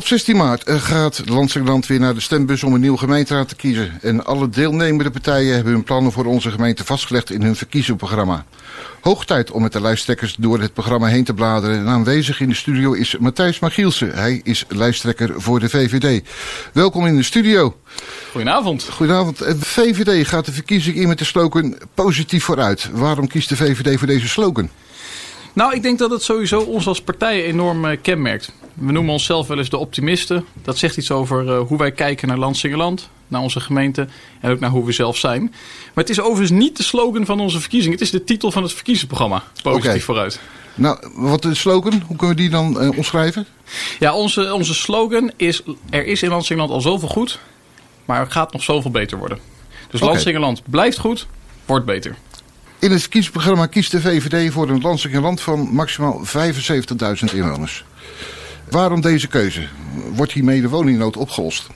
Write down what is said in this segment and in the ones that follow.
Op 16 maart eh, gaat Landsengeland weer naar de stembus om een nieuwe gemeenteraad te kiezen. En alle deelnemende partijen hebben hun plannen voor onze gemeente vastgelegd in hun verkiezingsprogramma. Hoog tijd om met de lijsttrekkers door het programma heen te bladeren. En aanwezig in de studio is Matthijs Magielsen. Hij is lijsttrekker voor de VVD. Welkom in de studio. Goedenavond. Goedenavond. De VVD gaat de verkiezing in met de slogan positief vooruit. Waarom kiest de VVD voor deze slogan? Nou, ik denk dat het sowieso ons als partij enorm uh, kenmerkt. We noemen onszelf wel eens de optimisten. Dat zegt iets over uh, hoe wij kijken naar Landsingeland, naar onze gemeente en ook naar hoe we zelf zijn. Maar het is overigens niet de slogan van onze verkiezing. Het is de titel van het verkiezingsprogramma. Positief okay. vooruit. Nou, wat is de slogan? Hoe kunnen we die dan uh, omschrijven? Ja, onze, onze slogan is... Er is in Landsingeland al zoveel goed, maar er gaat nog zoveel beter worden. Dus okay. Landsingeland blijft goed, wordt beter. In het verkiezingsprogramma kiest de VVD voor een landelijk land van maximaal 75.000 inwoners. Waarom deze keuze? Wordt hiermee de woningnood opgelost?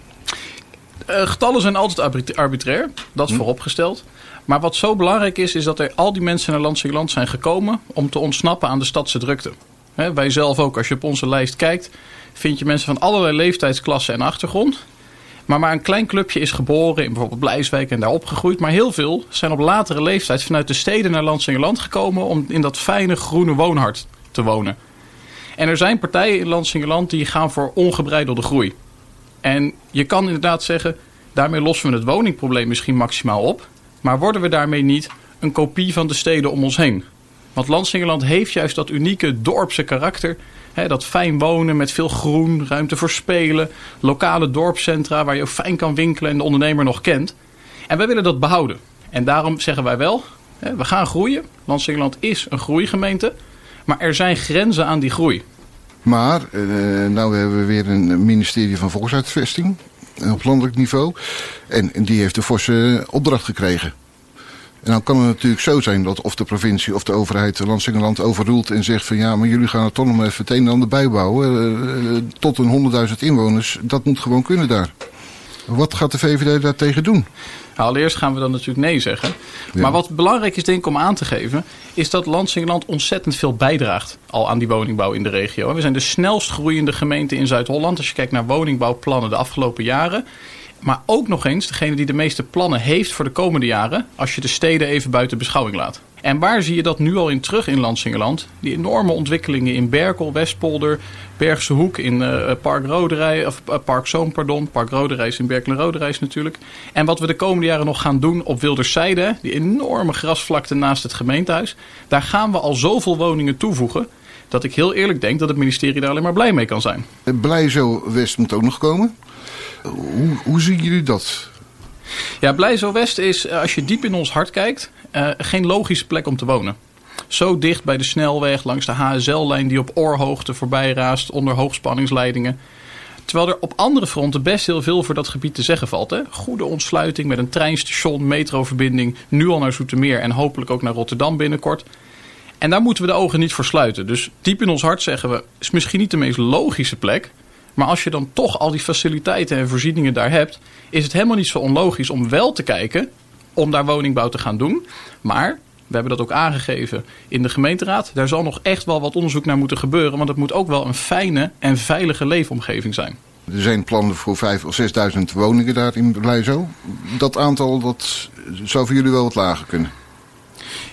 Uh, getallen zijn altijd arbitrair, dat is hm. vooropgesteld. Maar wat zo belangrijk is, is dat er al die mensen naar landelijk land zijn gekomen om te ontsnappen aan de stadse drukte. He, wij zelf ook, als je op onze lijst kijkt, vind je mensen van allerlei leeftijdsklassen en achtergrond. Maar maar een klein clubje is geboren in bijvoorbeeld Blijswijk en daar opgegroeid. Maar heel veel zijn op latere leeftijd vanuit de steden naar Landsingerland gekomen om in dat fijne groene woonhart te wonen. En er zijn partijen in Landsingerland die gaan voor ongebreidelde groei. En je kan inderdaad zeggen, daarmee lossen we het woningprobleem misschien maximaal op. Maar worden we daarmee niet een kopie van de steden om ons heen? Want Landsingerland heeft juist dat unieke dorpse karakter dat fijn wonen met veel groen, ruimte voor spelen, lokale dorpscentra waar je ook fijn kan winkelen en de ondernemer nog kent. En wij willen dat behouden. En daarom zeggen wij wel, we gaan groeien. Landsingeland is een groeigemeente, maar er zijn grenzen aan die groei. Maar, uh, nou hebben we weer een ministerie van Volkshuisvesting op landelijk niveau. En die heeft de forse opdracht gekregen. En dan kan het natuurlijk zo zijn dat of de provincie of de overheid Landsingeland overroelt en zegt van ja, maar jullie gaan het toch nog even het een en ander bijbouwen. Uh, tot een 100.000 inwoners, dat moet gewoon kunnen daar. Wat gaat de VVD daartegen doen? Nou, allereerst gaan we dan natuurlijk nee zeggen. Ja. Maar wat belangrijk is denk ik om aan te geven... is dat Landsingeland ontzettend veel bijdraagt al aan die woningbouw in de regio. We zijn de snelst groeiende gemeente in Zuid-Holland. Als je kijkt naar woningbouwplannen de afgelopen jaren... Maar ook nog eens degene die de meeste plannen heeft voor de komende jaren. Als je de steden even buiten beschouwing laat. En waar zie je dat nu al in terug in Landsingeland? Die enorme ontwikkelingen in Berkel, Westpolder, Bergse Hoek, in uh, Park Roderij, of uh, Park Zoom, pardon. Park Roderijs in Berkel en Roderijs natuurlijk. En wat we de komende jaren nog gaan doen op Wilderszijde, die enorme grasvlakte naast het gemeentehuis. Daar gaan we al zoveel woningen toevoegen dat ik heel eerlijk denk dat het ministerie daar alleen maar blij mee kan zijn. Blij zo West moet ook nog komen. Hoe, hoe zien jullie dat? Ja, Blijzo West is, eh, als je diep in ons hart kijkt, uh, geen logische plek om te wonen. Zo dicht bij de snelweg, langs de HSL-lijn die op oorhoogte voorbij raast, onder hoogspanningsleidingen. Terwijl er op andere fronten best heel veel voor dat gebied te zeggen valt. Hè? Goede ontsluiting met een treinstation, metroverbinding, nu al naar Zoetermeer en hopelijk ook naar Rotterdam binnenkort. En daar moeten we de ogen niet voor sluiten. Dus diep in ons hart zeggen we, is misschien niet de meest logische plek. Maar als je dan toch al die faciliteiten en voorzieningen daar hebt, is het helemaal niet zo onlogisch om wel te kijken om daar woningbouw te gaan doen. Maar we hebben dat ook aangegeven in de gemeenteraad. Daar zal nog echt wel wat onderzoek naar moeten gebeuren. Want het moet ook wel een fijne en veilige leefomgeving zijn. Er zijn plannen voor 5.000 of 6.000 woningen daar in Blijzo. Dat aantal dat zou voor jullie wel wat lager kunnen.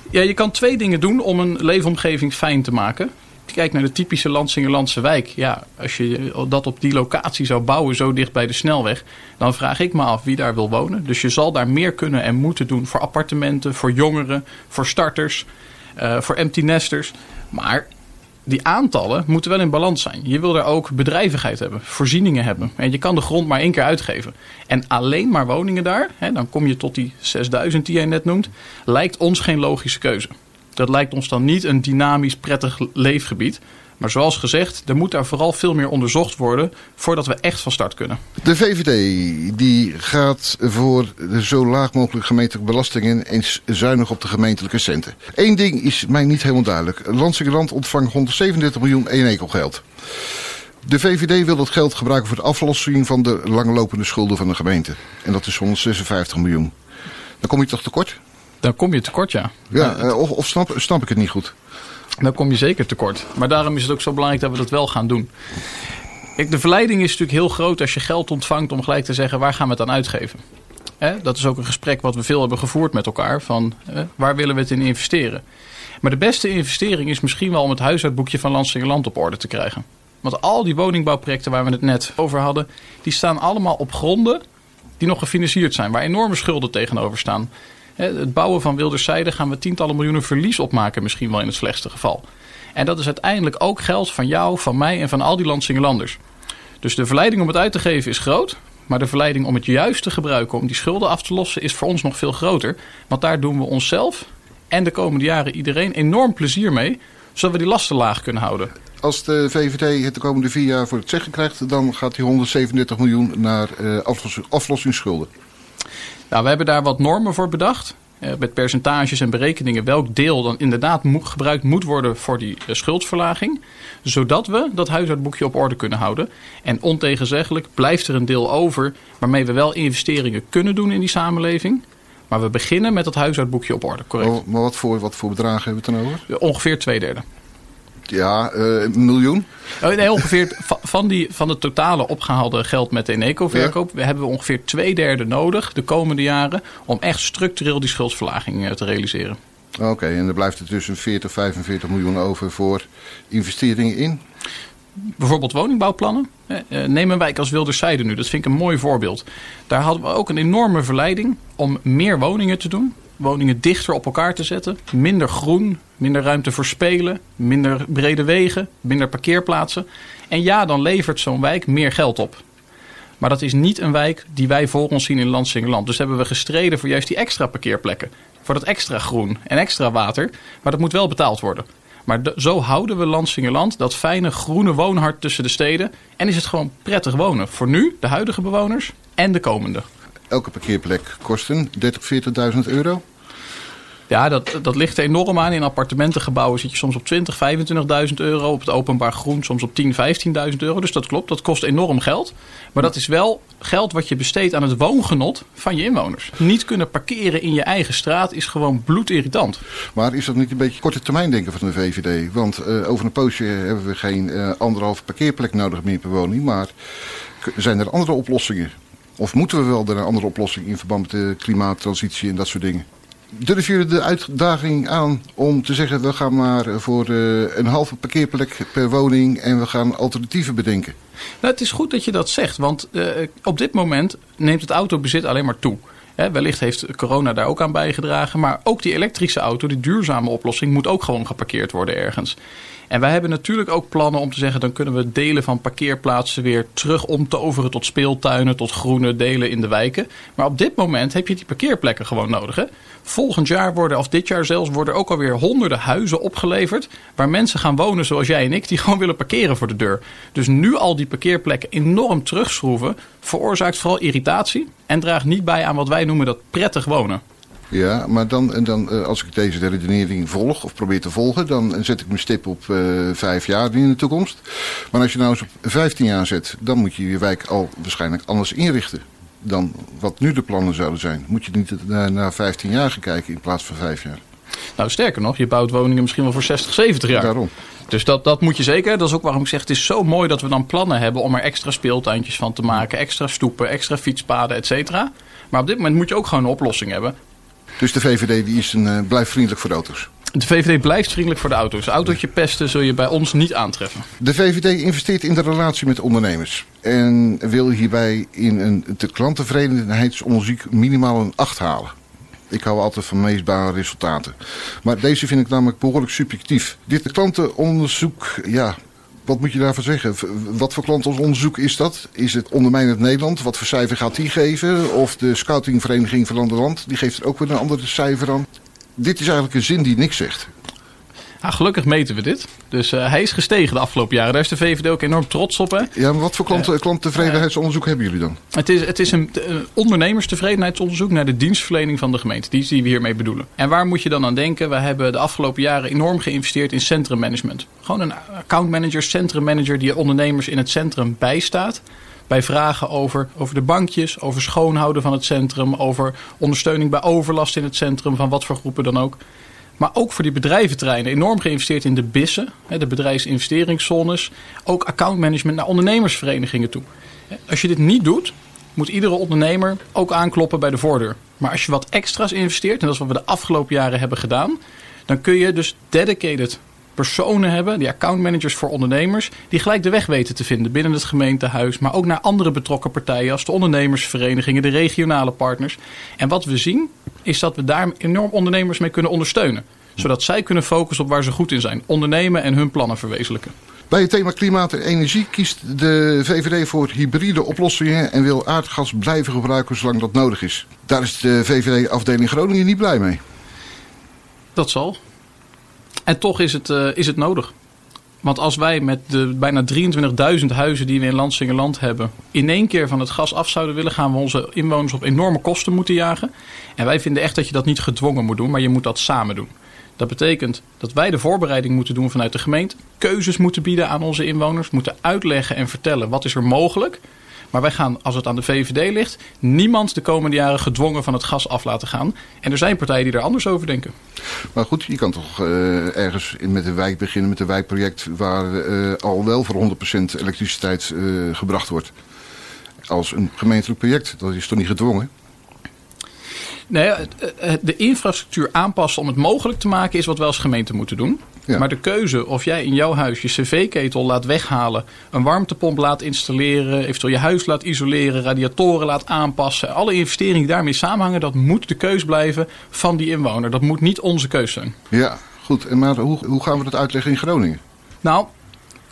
Ja, je kan twee dingen doen om een leefomgeving fijn te maken kijkt naar de typische Landsingerlandse wijk. Ja, als je dat op die locatie zou bouwen, zo dicht bij de snelweg. Dan vraag ik me af wie daar wil wonen. Dus je zal daar meer kunnen en moeten doen voor appartementen, voor jongeren, voor starters, uh, voor empty nesters. Maar die aantallen moeten wel in balans zijn. Je wil daar ook bedrijvigheid hebben, voorzieningen hebben. En je kan de grond maar één keer uitgeven. En alleen maar woningen daar, hè, dan kom je tot die 6000 die jij net noemt, lijkt ons geen logische keuze. Dat lijkt ons dan niet een dynamisch, prettig leefgebied. Maar zoals gezegd, er moet daar vooral veel meer onderzocht worden voordat we echt van start kunnen. De VVD die gaat voor de zo laag mogelijk gemeentelijke belastingen en zuinig op de gemeentelijke centen. Eén ding is mij niet helemaal duidelijk. Landsingeland ontvangt 137 miljoen geld. De VVD wil dat geld gebruiken voor de aflossing van de langlopende schulden van de gemeente. En dat is 156 miljoen. Dan kom je toch tekort? Dan kom je tekort, ja. Ja, eh, of, of snap, snap ik het niet goed? Dan kom je zeker tekort. Maar daarom is het ook zo belangrijk dat we dat wel gaan doen. de verleiding is natuurlijk heel groot als je geld ontvangt om gelijk te zeggen waar gaan we het aan uitgeven. dat is ook een gesprek wat we veel hebben gevoerd met elkaar. Van waar willen we het in investeren? Maar de beste investering is misschien wel om het huishoudboekje van Land op orde te krijgen. Want al die woningbouwprojecten waar we het net over hadden, die staan allemaal op gronden die nog gefinancierd zijn, waar enorme schulden tegenover staan. Het bouwen van Wilderzijde gaan we tientallen miljoenen verlies opmaken, misschien wel in het slechtste geval. En dat is uiteindelijk ook geld van jou, van mij en van al die Landsingelanders. Dus de verleiding om het uit te geven is groot. Maar de verleiding om het juist te gebruiken om die schulden af te lossen is voor ons nog veel groter. Want daar doen we onszelf en de komende jaren iedereen enorm plezier mee. Zodat we die lasten laag kunnen houden. Als de VVD het de komende vier jaar voor het zeggen krijgt, dan gaat die 137 miljoen naar uh, aflossingsschulden. Nou, we hebben daar wat normen voor bedacht. Uh, met percentages en berekeningen welk deel dan inderdaad gebruikt moet worden voor die uh, schuldverlaging. Zodat we dat huishoudboekje op orde kunnen houden. En ontegenzeggelijk blijft er een deel over waarmee we wel investeringen kunnen doen in die samenleving. Maar we beginnen met dat huishoudboekje op orde, correct. Oh, maar wat voor, wat voor bedragen hebben we het dan over? Ongeveer twee derde. Ja, uh, een miljoen? Oh, nee, ongeveer van, die, van het totale opgehaalde geld met de Eneco-verkoop... Ja. hebben we ongeveer twee derde nodig de komende jaren... om echt structureel die schuldsverlaging eh, te realiseren. Oké, en er blijft er tussen 40, 45 miljoen over voor investeringen in? bijvoorbeeld woningbouwplannen. Eh, neem een wijk als Wilderzijde nu, dat vind ik een mooi voorbeeld. Daar hadden we ook een enorme verleiding om meer woningen te doen. Woningen dichter op elkaar te zetten. Minder groen, minder ruimte voor spelen, minder brede wegen, minder parkeerplaatsen. En ja, dan levert zo'n wijk meer geld op. Maar dat is niet een wijk die wij voor ons zien in Landsingeland. Dus hebben we gestreden voor juist die extra parkeerplekken. Voor dat extra groen en extra water. Maar dat moet wel betaald worden. Maar zo houden we Lansingerland, dat fijne groene woonhart tussen de steden. En is het gewoon prettig wonen. Voor nu, de huidige bewoners en de komende. Elke parkeerplek kost een 30.000, 40.000 euro? Ja, dat, dat ligt er enorm aan. In appartementengebouwen zit je soms op 20, 25.000 euro. Op het openbaar groen soms op 10, 15.000 euro. Dus dat klopt, dat kost enorm geld. Maar dat is wel geld wat je besteedt aan het woongenot van je inwoners. Niet kunnen parkeren in je eigen straat is gewoon bloedirritant. Maar is dat niet een beetje korte termijn denken van de VVD? Want uh, over een poosje hebben we geen uh, anderhalve parkeerplek nodig meer per woning. Maar zijn er andere oplossingen? Of moeten we wel een andere oplossing in verband met de klimaattransitie en dat soort dingen? Durf jullie de uitdaging aan om te zeggen... we gaan maar voor uh, een halve parkeerplek per woning... en we gaan alternatieven bedenken? Nou, het is goed dat je dat zegt. Want uh, op dit moment neemt het autobezit alleen maar toe. Wellicht heeft corona daar ook aan bijgedragen. Maar ook die elektrische auto, die duurzame oplossing... moet ook gewoon geparkeerd worden ergens. En wij hebben natuurlijk ook plannen om te zeggen... dan kunnen we delen van parkeerplaatsen weer terug omtoveren tot speeltuinen... tot groene delen in de wijken. Maar op dit moment heb je die parkeerplekken gewoon nodig. Hè? Volgend jaar worden, of dit jaar zelfs, worden ook alweer honderden huizen opgeleverd... waar mensen gaan wonen zoals jij en ik, die gewoon willen parkeren voor de deur. Dus nu al die parkeerplekken enorm terugschroeven... veroorzaakt vooral irritatie en draagt niet bij aan wat wij noemen dat prettig wonen. Ja, maar dan, dan, eh, als ik deze redenering volg of probeer te volgen... dan zet ik mijn stip op uh, vijf jaar in de toekomst. Maar als je nou eens op 15 jaar zet... dan moet je je wijk al waarschijnlijk anders inrichten dan wat nu de plannen zouden zijn. Moet je niet naar, naar 15 jaar gaan kijken in plaats van 5 jaar. Nou, sterker nog, je bouwt woningen misschien wel voor 60, 70 jaar. Daarom. Dus dat, dat moet je zeker. Dat is ook waarom ik zeg, het is zo mooi dat we dan plannen hebben om er extra speeltuintjes van te maken. Extra stoepen, extra fietspaden, et cetera. Maar op dit moment moet je ook gewoon een oplossing hebben. Dus de VVD die is een, uh, blijft vriendelijk voor auto's? De VVD blijft vriendelijk voor de auto's. Autootje pesten zul je bij ons niet aantreffen. De VVD investeert in de relatie met ondernemers. En wil hierbij in een te klanttevredenheidsonderzoek minimaal een 8 halen. Ik hou altijd van meestbare resultaten. Maar deze vind ik namelijk behoorlijk subjectief. Dit klantenonderzoek, ja, wat moet je daarvan zeggen? Wat voor klantenonderzoek is dat? Is het ondermijnend Nederland? Wat voor cijfer gaat die geven? Of de scoutingvereniging van Landerland? Die geeft er ook weer een ander cijfer aan. Dit is eigenlijk een zin die niks zegt. Ja, gelukkig meten we dit. Dus uh, hij is gestegen de afgelopen jaren. Daar is de VVD ook enorm trots op. Hè? Ja, maar wat voor klant, uh, klanttevredenheidsonderzoek hebben jullie dan? Het is, het is een, een ondernemerstevredenheidsonderzoek naar de dienstverlening van de gemeente. Die, die we hiermee bedoelen. En waar moet je dan aan denken? We hebben de afgelopen jaren enorm geïnvesteerd in centrummanagement. Gewoon een accountmanager, centrummanager die ondernemers in het centrum bijstaat bij vragen over, over de bankjes, over schoonhouden van het centrum, over ondersteuning bij overlast in het centrum, van wat voor groepen dan ook. Maar ook voor die bedrijventreinen enorm geïnvesteerd in de BISSen, de bedrijfsinvesteringszones. Ook accountmanagement naar ondernemersverenigingen toe. Als je dit niet doet, moet iedere ondernemer ook aankloppen bij de voordeur. Maar als je wat extra's investeert, en dat is wat we de afgelopen jaren hebben gedaan, dan kun je dus dedicated personen hebben, die accountmanagers voor ondernemers, die gelijk de weg weten te vinden binnen het gemeentehuis, maar ook naar andere betrokken partijen als de ondernemersverenigingen, de regionale partners. En wat we zien, is dat we daar enorm ondernemers mee kunnen ondersteunen. Zodat zij kunnen focussen op waar ze goed in zijn. Ondernemen en hun plannen verwezenlijken. Bij het thema klimaat en energie kiest de VVD voor hybride oplossingen en wil aardgas blijven gebruiken zolang dat nodig is. Daar is de VVD-afdeling Groningen niet blij mee. Dat zal. En toch is het, uh, is het nodig. Want als wij met de bijna 23.000 huizen die we in Landsingeland hebben... in één keer van het gas af zouden willen... gaan we onze inwoners op enorme kosten moeten jagen. En wij vinden echt dat je dat niet gedwongen moet doen... maar je moet dat samen doen. Dat betekent dat wij de voorbereiding moeten doen vanuit de gemeente. Keuzes moeten bieden aan onze inwoners. Moeten uitleggen en vertellen wat is er mogelijk. Maar wij gaan, als het aan de VVD ligt, niemand de komende jaren gedwongen van het gas af laten gaan. En er zijn partijen die er anders over denken. Maar goed, je kan toch uh, ergens met een wijk beginnen, met een wijkproject waar uh, al wel voor 100% elektriciteit uh, gebracht wordt. Als een gemeentelijk project, dat is toch niet gedwongen? Nee, de infrastructuur aanpassen om het mogelijk te maken is wat wij als gemeente moeten doen. Ja. Maar de keuze of jij in jouw huis je cv-ketel laat weghalen, een warmtepomp laat installeren, eventueel je huis laat isoleren, radiatoren laat aanpassen, alle investeringen die daarmee samenhangen, dat moet de keus blijven van die inwoner. Dat moet niet onze keus zijn. Ja, goed. En maar hoe, hoe gaan we dat uitleggen in Groningen? Nou,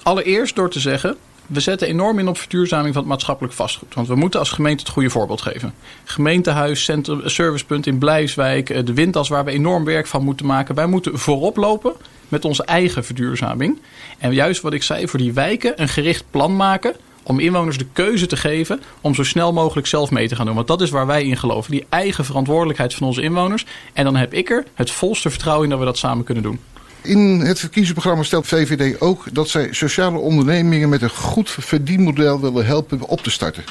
allereerst door te zeggen, we zetten enorm in op verduurzaming van het maatschappelijk vastgoed. Want we moeten als gemeente het goede voorbeeld geven. Gemeentehuis, centrum, servicepunt in Blijswijk, eh, de windas waar we enorm werk van moeten maken. Wij moeten voorop lopen met onze eigen verduurzaming. En juist wat ik zei, voor die wijken een gericht plan maken om inwoners de keuze te geven om zo snel mogelijk zelf mee te gaan doen. Want dat is waar wij in geloven. Die eigen verantwoordelijkheid van onze inwoners. En dan heb ik er het volste vertrouwen in dat we dat samen kunnen doen. In het verkiezingsprogramma stelt VVD ook dat zij sociale ondernemingen met een goed verdienmodel willen helpen op te starten.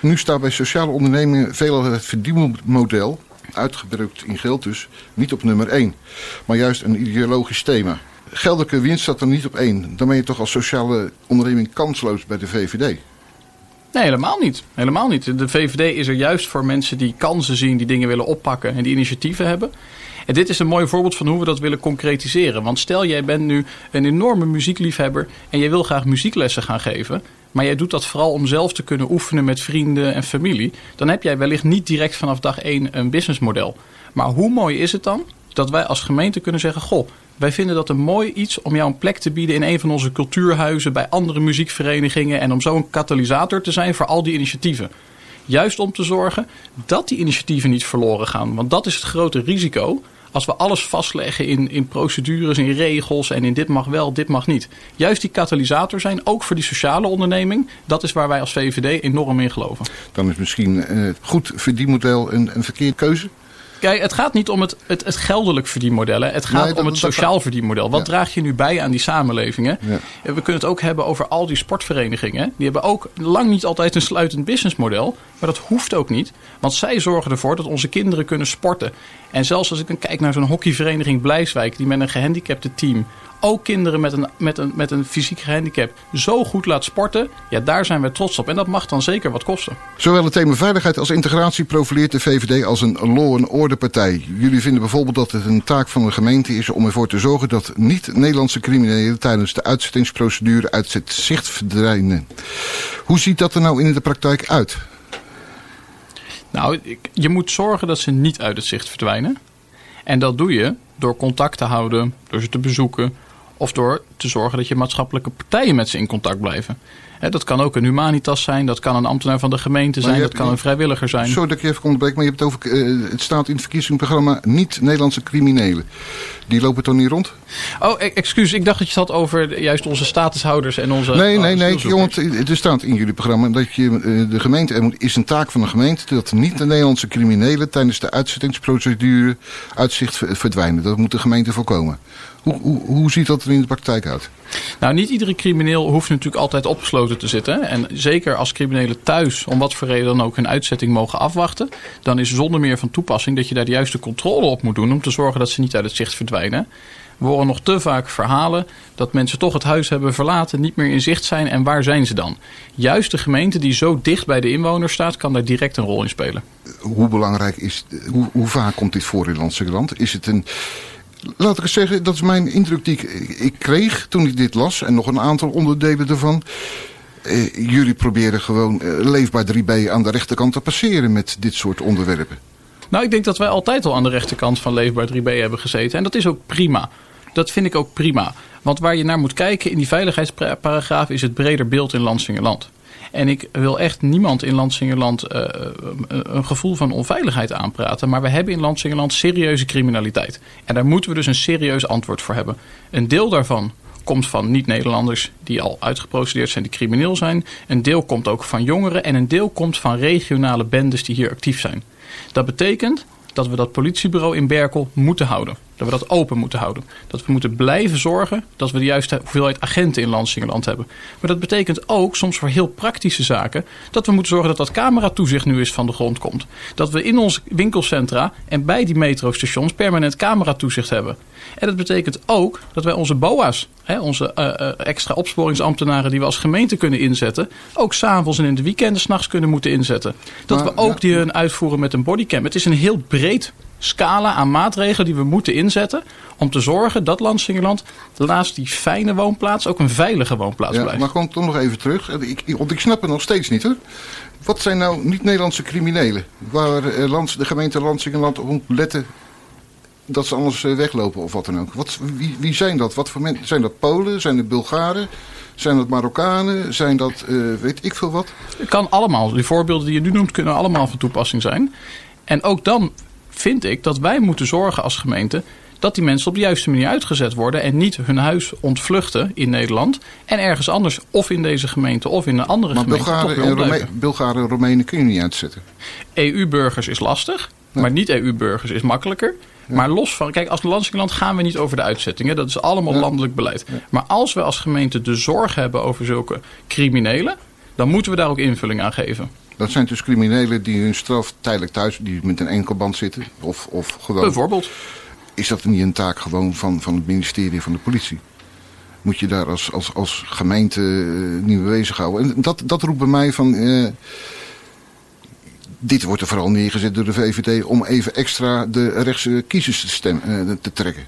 Nu staat bij sociale ondernemingen veelal het verdienmodel, uitgedrukt in geld dus, niet op nummer 1, maar juist een ideologisch thema. Geldelijke winst staat er niet op één. Dan ben je toch als sociale onderneming kansloos bij de VVD. Nee, helemaal niet. Helemaal niet. De VVD is er juist voor mensen die kansen zien, die dingen willen oppakken en die initiatieven hebben. En dit is een mooi voorbeeld van hoe we dat willen concretiseren. Want stel jij bent nu een enorme muziekliefhebber en jij wil graag muzieklessen gaan geven. Maar jij doet dat vooral om zelf te kunnen oefenen met vrienden en familie. Dan heb jij wellicht niet direct vanaf dag één een businessmodel. Maar hoe mooi is het dan dat wij als gemeente kunnen zeggen: Goh, wij vinden dat een mooi iets om jou een plek te bieden in een van onze cultuurhuizen, bij andere muziekverenigingen. En om zo een katalysator te zijn voor al die initiatieven. Juist om te zorgen dat die initiatieven niet verloren gaan. Want dat is het grote risico als we alles vastleggen in, in procedures, in regels en in dit mag wel, dit mag niet. Juist die katalysator zijn, ook voor die sociale onderneming, dat is waar wij als VVD enorm in geloven. Dan is misschien uh, goed verdienmodel een, een verkeerde keuze? Kijk, het gaat niet om het, het, het geldelijk verdienmodel. Hè. Het gaat om het sociaal verdienmodel. Wat draag je nu bij aan die samenlevingen? Ja. We kunnen het ook hebben over al die sportverenigingen. Die hebben ook lang niet altijd een sluitend businessmodel. Maar dat hoeft ook niet. Want zij zorgen ervoor dat onze kinderen kunnen sporten. En zelfs als ik dan kijk naar zo'n hockeyvereniging Blijswijk... die met een gehandicapte team ook kinderen met een, met, een, met een fysiek handicap zo goed laat sporten, ja, daar zijn we trots op. En dat mag dan zeker wat kosten. Zowel het thema veiligheid als integratie profileert de VVD als een law and order partij. Jullie vinden bijvoorbeeld dat het een taak van de gemeente is om ervoor te zorgen dat niet-Nederlandse criminelen tijdens de uitzettingsprocedure uit het zicht verdwijnen. Hoe ziet dat er nou in de praktijk uit? Nou, je moet zorgen dat ze niet uit het zicht verdwijnen. En dat doe je door contact te houden, door ze te bezoeken, of door te zorgen dat je maatschappelijke partijen met ze in contact blijven. dat kan ook een humanitas zijn, dat kan een ambtenaar van de gemeente zijn, dat kan een vrijwilliger zijn. Sorry dat ik je even onderbreek, maar je hebt het over, uh, het staat in het verkiezingsprogramma niet-Nederlandse criminelen. Die lopen toch niet rond? Oh, e- excuus, ik dacht dat je het had over juist onze statushouders en onze... Nee, nee, nee, jongen, er staat in jullie programma dat je, uh, de gemeente, is een taak van de gemeente dat niet-Nederlandse criminelen tijdens de uitzettingsprocedure uitzicht verdwijnen. Dat moet de gemeente voorkomen. Hoe, hoe, hoe ziet dat er in de praktijk houdt. Nou, niet iedere crimineel hoeft natuurlijk altijd opgesloten te zitten. En zeker als criminelen thuis, om wat voor reden dan ook, hun uitzetting mogen afwachten. Dan is zonder meer van toepassing dat je daar de juiste controle op moet doen. Om te zorgen dat ze niet uit het zicht verdwijnen. We horen nog te vaak verhalen dat mensen toch het huis hebben verlaten, niet meer in zicht zijn. En waar zijn ze dan? Juist de gemeente die zo dicht bij de inwoners staat, kan daar direct een rol in spelen. Hoe belangrijk is, hoe, hoe vaak komt dit voor in Landse land? Is het een laat ik eens zeggen, dat is mijn indruk die ik, ik kreeg toen ik dit las. En nog een aantal onderdelen ervan. Eh, jullie proberen gewoon eh, leefbaar 3B aan de rechterkant te passeren met dit soort onderwerpen. Nou, ik denk dat wij altijd al aan de rechterkant van leefbaar 3B hebben gezeten. En dat is ook prima. Dat vind ik ook prima. Want waar je naar moet kijken in die veiligheidsparagraaf is het breder beeld in Lansingerland. En ik wil echt niemand in Landsingerland uh, een gevoel van onveiligheid aanpraten. Maar we hebben in Landsingerland serieuze criminaliteit. En daar moeten we dus een serieus antwoord voor hebben. Een deel daarvan komt van niet-Nederlanders die al uitgeprocedeerd zijn, die crimineel zijn. Een deel komt ook van jongeren en een deel komt van regionale bendes die hier actief zijn. Dat betekent dat we dat politiebureau in Berkel moeten houden. Dat we dat open moeten houden. Dat we moeten blijven zorgen dat we de juiste hoeveelheid agenten in Lansingerland hebben. Maar dat betekent ook, soms voor heel praktische zaken, dat we moeten zorgen dat dat cameratoezicht nu eens van de grond komt. Dat we in onze winkelcentra en bij die metrostations permanent cameratoezicht hebben. En dat betekent ook dat wij onze BOA's, hè, onze uh, extra opsporingsambtenaren die we als gemeente kunnen inzetten, ook s'avonds en in de weekenden s'nachts kunnen moeten inzetten. Dat we ook die hun uitvoeren met een bodycam. Het is een heel breed scala aan maatregelen die we moeten inzetten om te zorgen dat Landsingerland naast die fijne woonplaats ook een veilige woonplaats ja, blijft. Maar kom toch nog even terug. Ik, want ik snap het nog steeds niet hoor. Wat zijn nou niet-Nederlandse criminelen? Waar eh, de gemeente Landsingerland op letten dat ze anders eh, weglopen of wat dan ook. Wat, wie, wie zijn dat? Wat voor mensen? Zijn dat Polen? Zijn het Bulgaren? Zijn dat Marokkanen? Zijn dat uh, weet ik veel wat? Het kan allemaal. Die voorbeelden die je nu noemt kunnen allemaal van toepassing zijn. En ook dan vind ik dat wij moeten zorgen als gemeente dat die mensen op de juiste manier uitgezet worden en niet hun huis ontvluchten in Nederland en ergens anders of in deze gemeente of in een andere maar gemeente. Bulgaren en, Bulgaren en Romeinen kun je niet uitzetten. EU-burgers is lastig, maar niet-EU-burgers is makkelijker. Maar los van, kijk, als Landsingeland gaan we niet over de uitzettingen. Dat is allemaal landelijk beleid. Maar als we als gemeente de zorg hebben over zulke criminelen, dan moeten we daar ook invulling aan geven. Dat zijn dus criminelen die hun straf tijdelijk thuis, die met een enkelband zitten. Of, of gewoon. Bijvoorbeeld. Is dat niet een taak gewoon van, van het ministerie van de politie? Moet je daar als, als, als gemeente uh, niet mee bezighouden? En dat, dat roept bij mij van. Uh, dit wordt er vooral neergezet door de VVD om even extra de rechtse kiezers te, stem, uh, te trekken.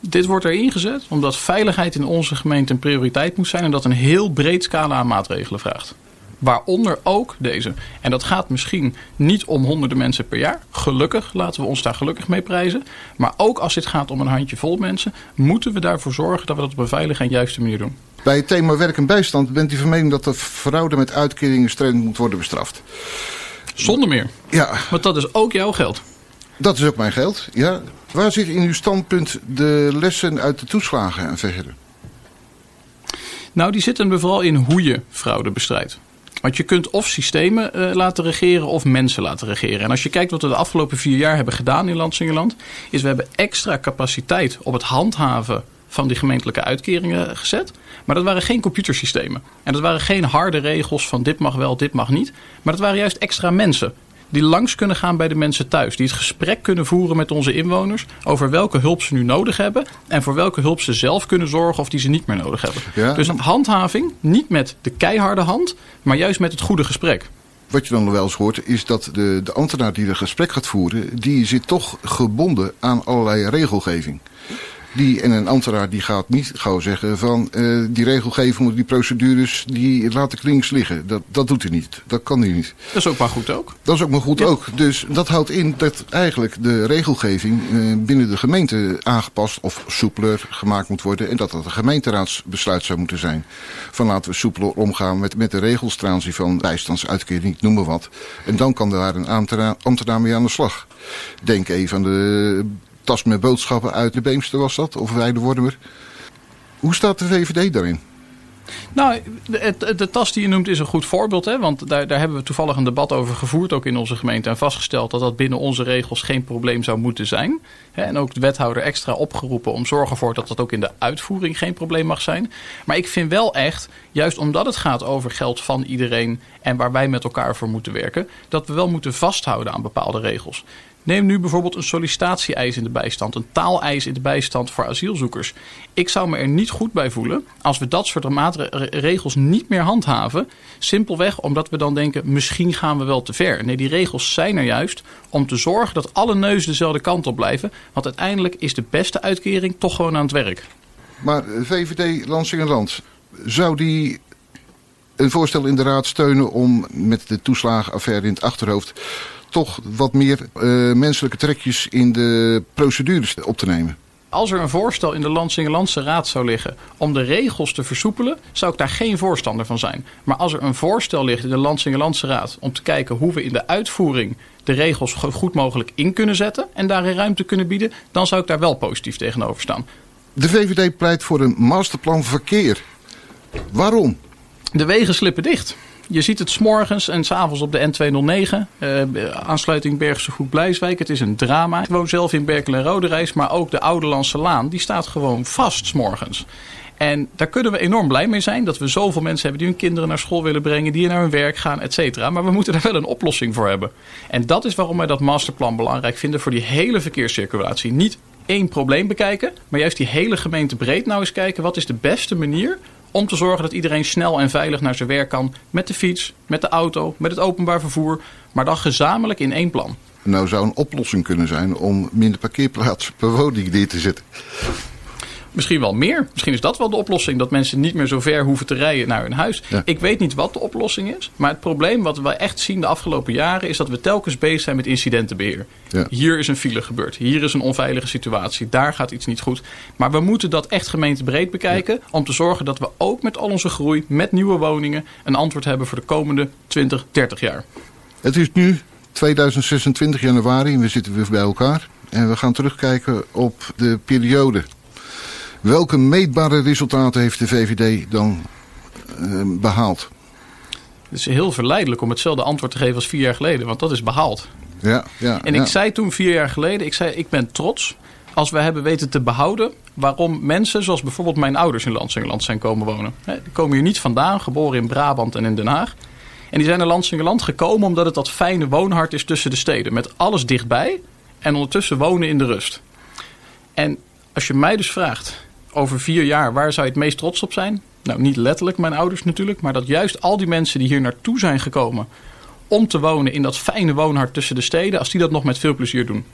Dit wordt er ingezet omdat veiligheid in onze gemeente een prioriteit moet zijn en dat een heel breed scala aan maatregelen vraagt. Waaronder ook deze. En dat gaat misschien niet om honderden mensen per jaar. Gelukkig, laten we ons daar gelukkig mee prijzen. Maar ook als dit gaat om een handjevol mensen, moeten we daarvoor zorgen dat we dat op een veilige en juiste manier doen. Bij het thema werk en bijstand bent u van mening dat de fraude met uitkeringen streng moet worden bestraft. Zonder meer. Ja. Want dat is ook jouw geld. Dat is ook mijn geld, ja. Waar zit in uw standpunt de lessen uit de toeslagen en verder? Nou, die zitten er vooral in hoe je fraude bestrijdt. Want je kunt of systemen uh, laten regeren of mensen laten regeren. En als je kijkt wat we de afgelopen vier jaar hebben gedaan in Landsingerland... is we hebben extra capaciteit op het handhaven van die gemeentelijke uitkeringen gezet. Maar dat waren geen computersystemen. En dat waren geen harde regels van dit mag wel, dit mag niet. Maar dat waren juist extra mensen die langs kunnen gaan bij de mensen thuis. Die het gesprek kunnen voeren met onze inwoners over welke hulp ze nu nodig hebben. En voor welke hulp ze zelf kunnen zorgen of die ze niet meer nodig hebben. Ja. Dus handhaving, niet met de keiharde hand, maar juist met het goede gesprek. Wat je dan nog wel eens hoort, is dat de, de ambtenaar die het gesprek gaat voeren, die zit toch gebonden aan allerlei regelgeving. Die, en een ambtenaar die gaat niet gauw zeggen van uh, die regelgeving, die procedures, die laten klinks liggen. Dat, dat doet hij niet. Dat kan hij niet. Dat is ook maar goed ook. Dat is ook maar goed ja. ook. Dus dat houdt in dat eigenlijk de regelgeving uh, binnen de gemeente aangepast of soepeler gemaakt moet worden. En dat dat een gemeenteraadsbesluit zou moeten zijn. Van laten we soepeler omgaan met, met de regels ten aanzien van bijstandsuitkering, noem maar wat. En dan kan daar een ambtenaar, ambtenaar mee aan de slag. Denk even aan de tas met boodschappen uit de Beemster was dat, of Weidewormer. Hoe staat de VVD daarin? Nou, de, de, tas die je noemt is een goed voorbeeld. Hè? Want daar, daar hebben we toevallig een debat over gevoerd, ook in onze gemeente. En vastgesteld dat dat binnen onze regels geen probleem zou moeten zijn. En ook de wethouder extra opgeroepen om zorgen voor dat dat ook in de uitvoering geen probleem mag zijn. Maar ik vind wel echt, juist omdat het gaat over geld van iedereen en waar wij met elkaar voor moeten werken, dat we wel moeten vasthouden aan bepaalde regels. Neem nu bijvoorbeeld een sollicitatie-eis in de bijstand, een taaleis in de bijstand voor asielzoekers. Ik zou me er niet goed bij voelen als we dat soort regels niet meer handhaven. Simpelweg omdat we dan denken, misschien gaan we wel te ver. Nee, die regels zijn er juist om te zorgen dat alle neuzen dezelfde kant op blijven. Want uiteindelijk is de beste uitkering toch gewoon aan het werk. Maar VVD Lansingerland, zou die een voorstel in de raad steunen om met de toeslagenaffaire in het achterhoofd toch wat meer uh, menselijke trekjes in de procedures op te nemen. Als er een voorstel in de Landsingelandse Raad zou liggen om de regels te versoepelen, zou ik daar geen voorstander van zijn. Maar als er een voorstel ligt in de Landsingelandse Raad om te kijken hoe we in de uitvoering de regels goed mogelijk in kunnen zetten en daarin ruimte kunnen bieden, dan zou ik daar wel positief tegenover staan. De VVD pleit voor een masterplan verkeer. Waarom? De wegen slippen dicht. Je ziet het s'morgens en s'avonds op de N209, uh, aansluiting Bergse Goed Blijswijk. Het is een drama. Ik woon zelf in Berkel en Roderijs, maar ook de Ouderlandse Laan, die staat gewoon vast s'morgens. En daar kunnen we enorm blij mee zijn dat we zoveel mensen hebben die hun kinderen naar school willen brengen, die naar hun werk gaan, et cetera. Maar we moeten daar wel een oplossing voor hebben. En dat is waarom wij dat masterplan belangrijk vinden voor die hele verkeerscirculatie. Niet één probleem bekijken, maar juist die hele gemeente breed nou eens kijken wat is de beste manier om te zorgen dat iedereen snel en veilig naar zijn werk kan. Met de fiets, met de auto, met het openbaar vervoer. Maar dan gezamenlijk in één plan. Nou zou een oplossing kunnen zijn om minder parkeerplaatsen per woning neer te zetten. Misschien wel meer. Misschien is dat wel de oplossing. Dat mensen niet meer zo ver hoeven te rijden naar hun huis. Ik weet niet wat de oplossing is. Maar het probleem wat we echt zien de afgelopen jaren... is dat we telkens bezig zijn met incidentenbeheer. Ja. Hier is een file gebeurd. Hier is een onveilige situatie. Daar gaat iets niet goed. Maar we moeten dat echt gemeentebreed bekijken... om te zorgen dat we ook met al onze groei, met nieuwe woningen... een antwoord hebben voor de komende 20, 30 jaar. Het is nu 2026 januari en we zitten weer bij elkaar. En we gaan terugkijken op de periode Welke meetbare resultaten heeft de VVD dan uh, behaald? Het is heel verleidelijk om hetzelfde antwoord te geven als vier jaar geleden, want dat is behaald. Ja, ja, en ik zei toen vier jaar geleden, ik zei ik ben trots als we hebben weten te behouden waarom mensen zoals bijvoorbeeld mijn ouders in Lansingerland zijn komen wonen. Die komen hier niet vandaan, geboren in Brabant en in Den Haag. En die zijn naar Lansingerland gekomen omdat het dat fijne woonhart is tussen de steden. Met alles dichtbij en ondertussen wonen in de rust. En als je mij dus vraagt, over vier jaar, waar zou je het meest trots op zijn? Nou, niet letterlijk mijn ouders natuurlijk, maar dat juist al die mensen die hier naartoe zijn gekomen om te wonen in dat fijne woonhart tussen de steden, als die dat nog met veel plezier doen.